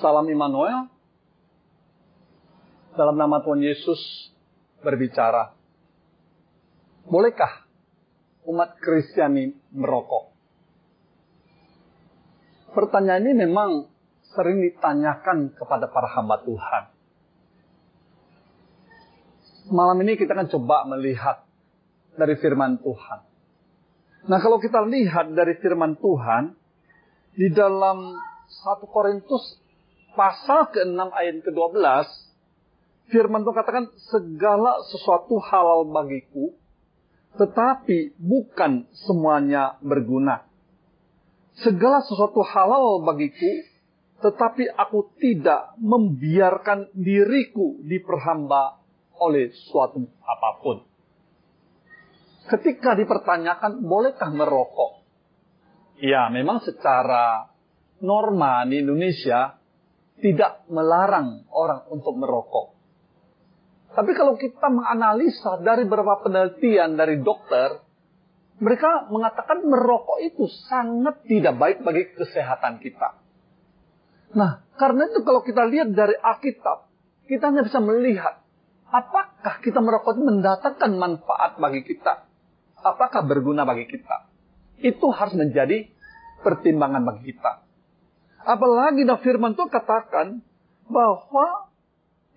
Salam Immanuel. Dalam nama Tuhan Yesus berbicara. Bolehkah umat Kristiani merokok? Pertanyaan ini memang sering ditanyakan kepada para hamba Tuhan. Malam ini kita akan coba melihat dari firman Tuhan. Nah kalau kita lihat dari firman Tuhan, di dalam 1 Korintus pasal ke-6 ayat ke-12, firman Tuhan katakan, segala sesuatu halal bagiku, tetapi bukan semuanya berguna. Segala sesuatu halal bagiku, tetapi aku tidak membiarkan diriku diperhamba oleh suatu apa pun. Ketika dipertanyakan, bolehkah merokok? Ya, memang secara norma di Indonesia tidak melarang orang untuk merokok. Tapi kalau kita menganalisa dari beberapa penelitian dari dokter, mereka mengatakan merokok itu sangat tidak baik bagi kesehatan kita. Nah, karena itu kalau kita lihat dari Alkitab, kita hanya bisa melihat apakah kita merokok mendatangkan manfaat bagi kita. Apakah berguna bagi kita. Itu harus menjadi pertimbangan bagi kita. Apalagi nah firman itu katakan bahwa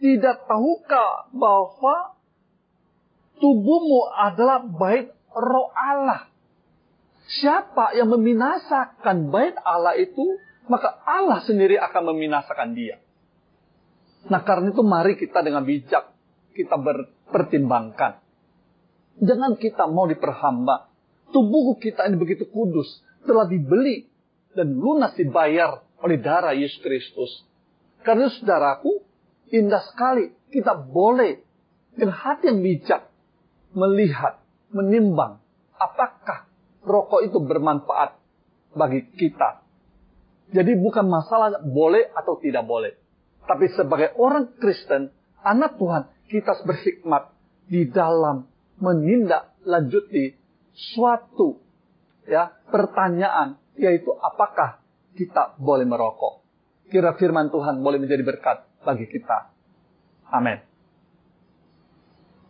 tidak tahukah bahwa tubuhmu adalah bait roh Allah. Siapa yang meminasakan bait Allah itu, maka Allah sendiri akan meminasakan dia. Nah karena itu mari kita dengan bijak kita berpertimbangkan. Jangan kita mau diperhamba. Tubuh kita ini begitu kudus. Telah dibeli dan lunas dibayar oleh darah Yesus Kristus. Karena saudaraku, indah sekali kita boleh dengan hati yang bijak melihat, menimbang apakah rokok itu bermanfaat bagi kita. Jadi bukan masalah boleh atau tidak boleh. Tapi sebagai orang Kristen, anak Tuhan, kita berhikmat di dalam menindaklanjuti suatu ya pertanyaan yaitu apakah kita boleh merokok. Kira firman Tuhan boleh menjadi berkat bagi kita. Amin.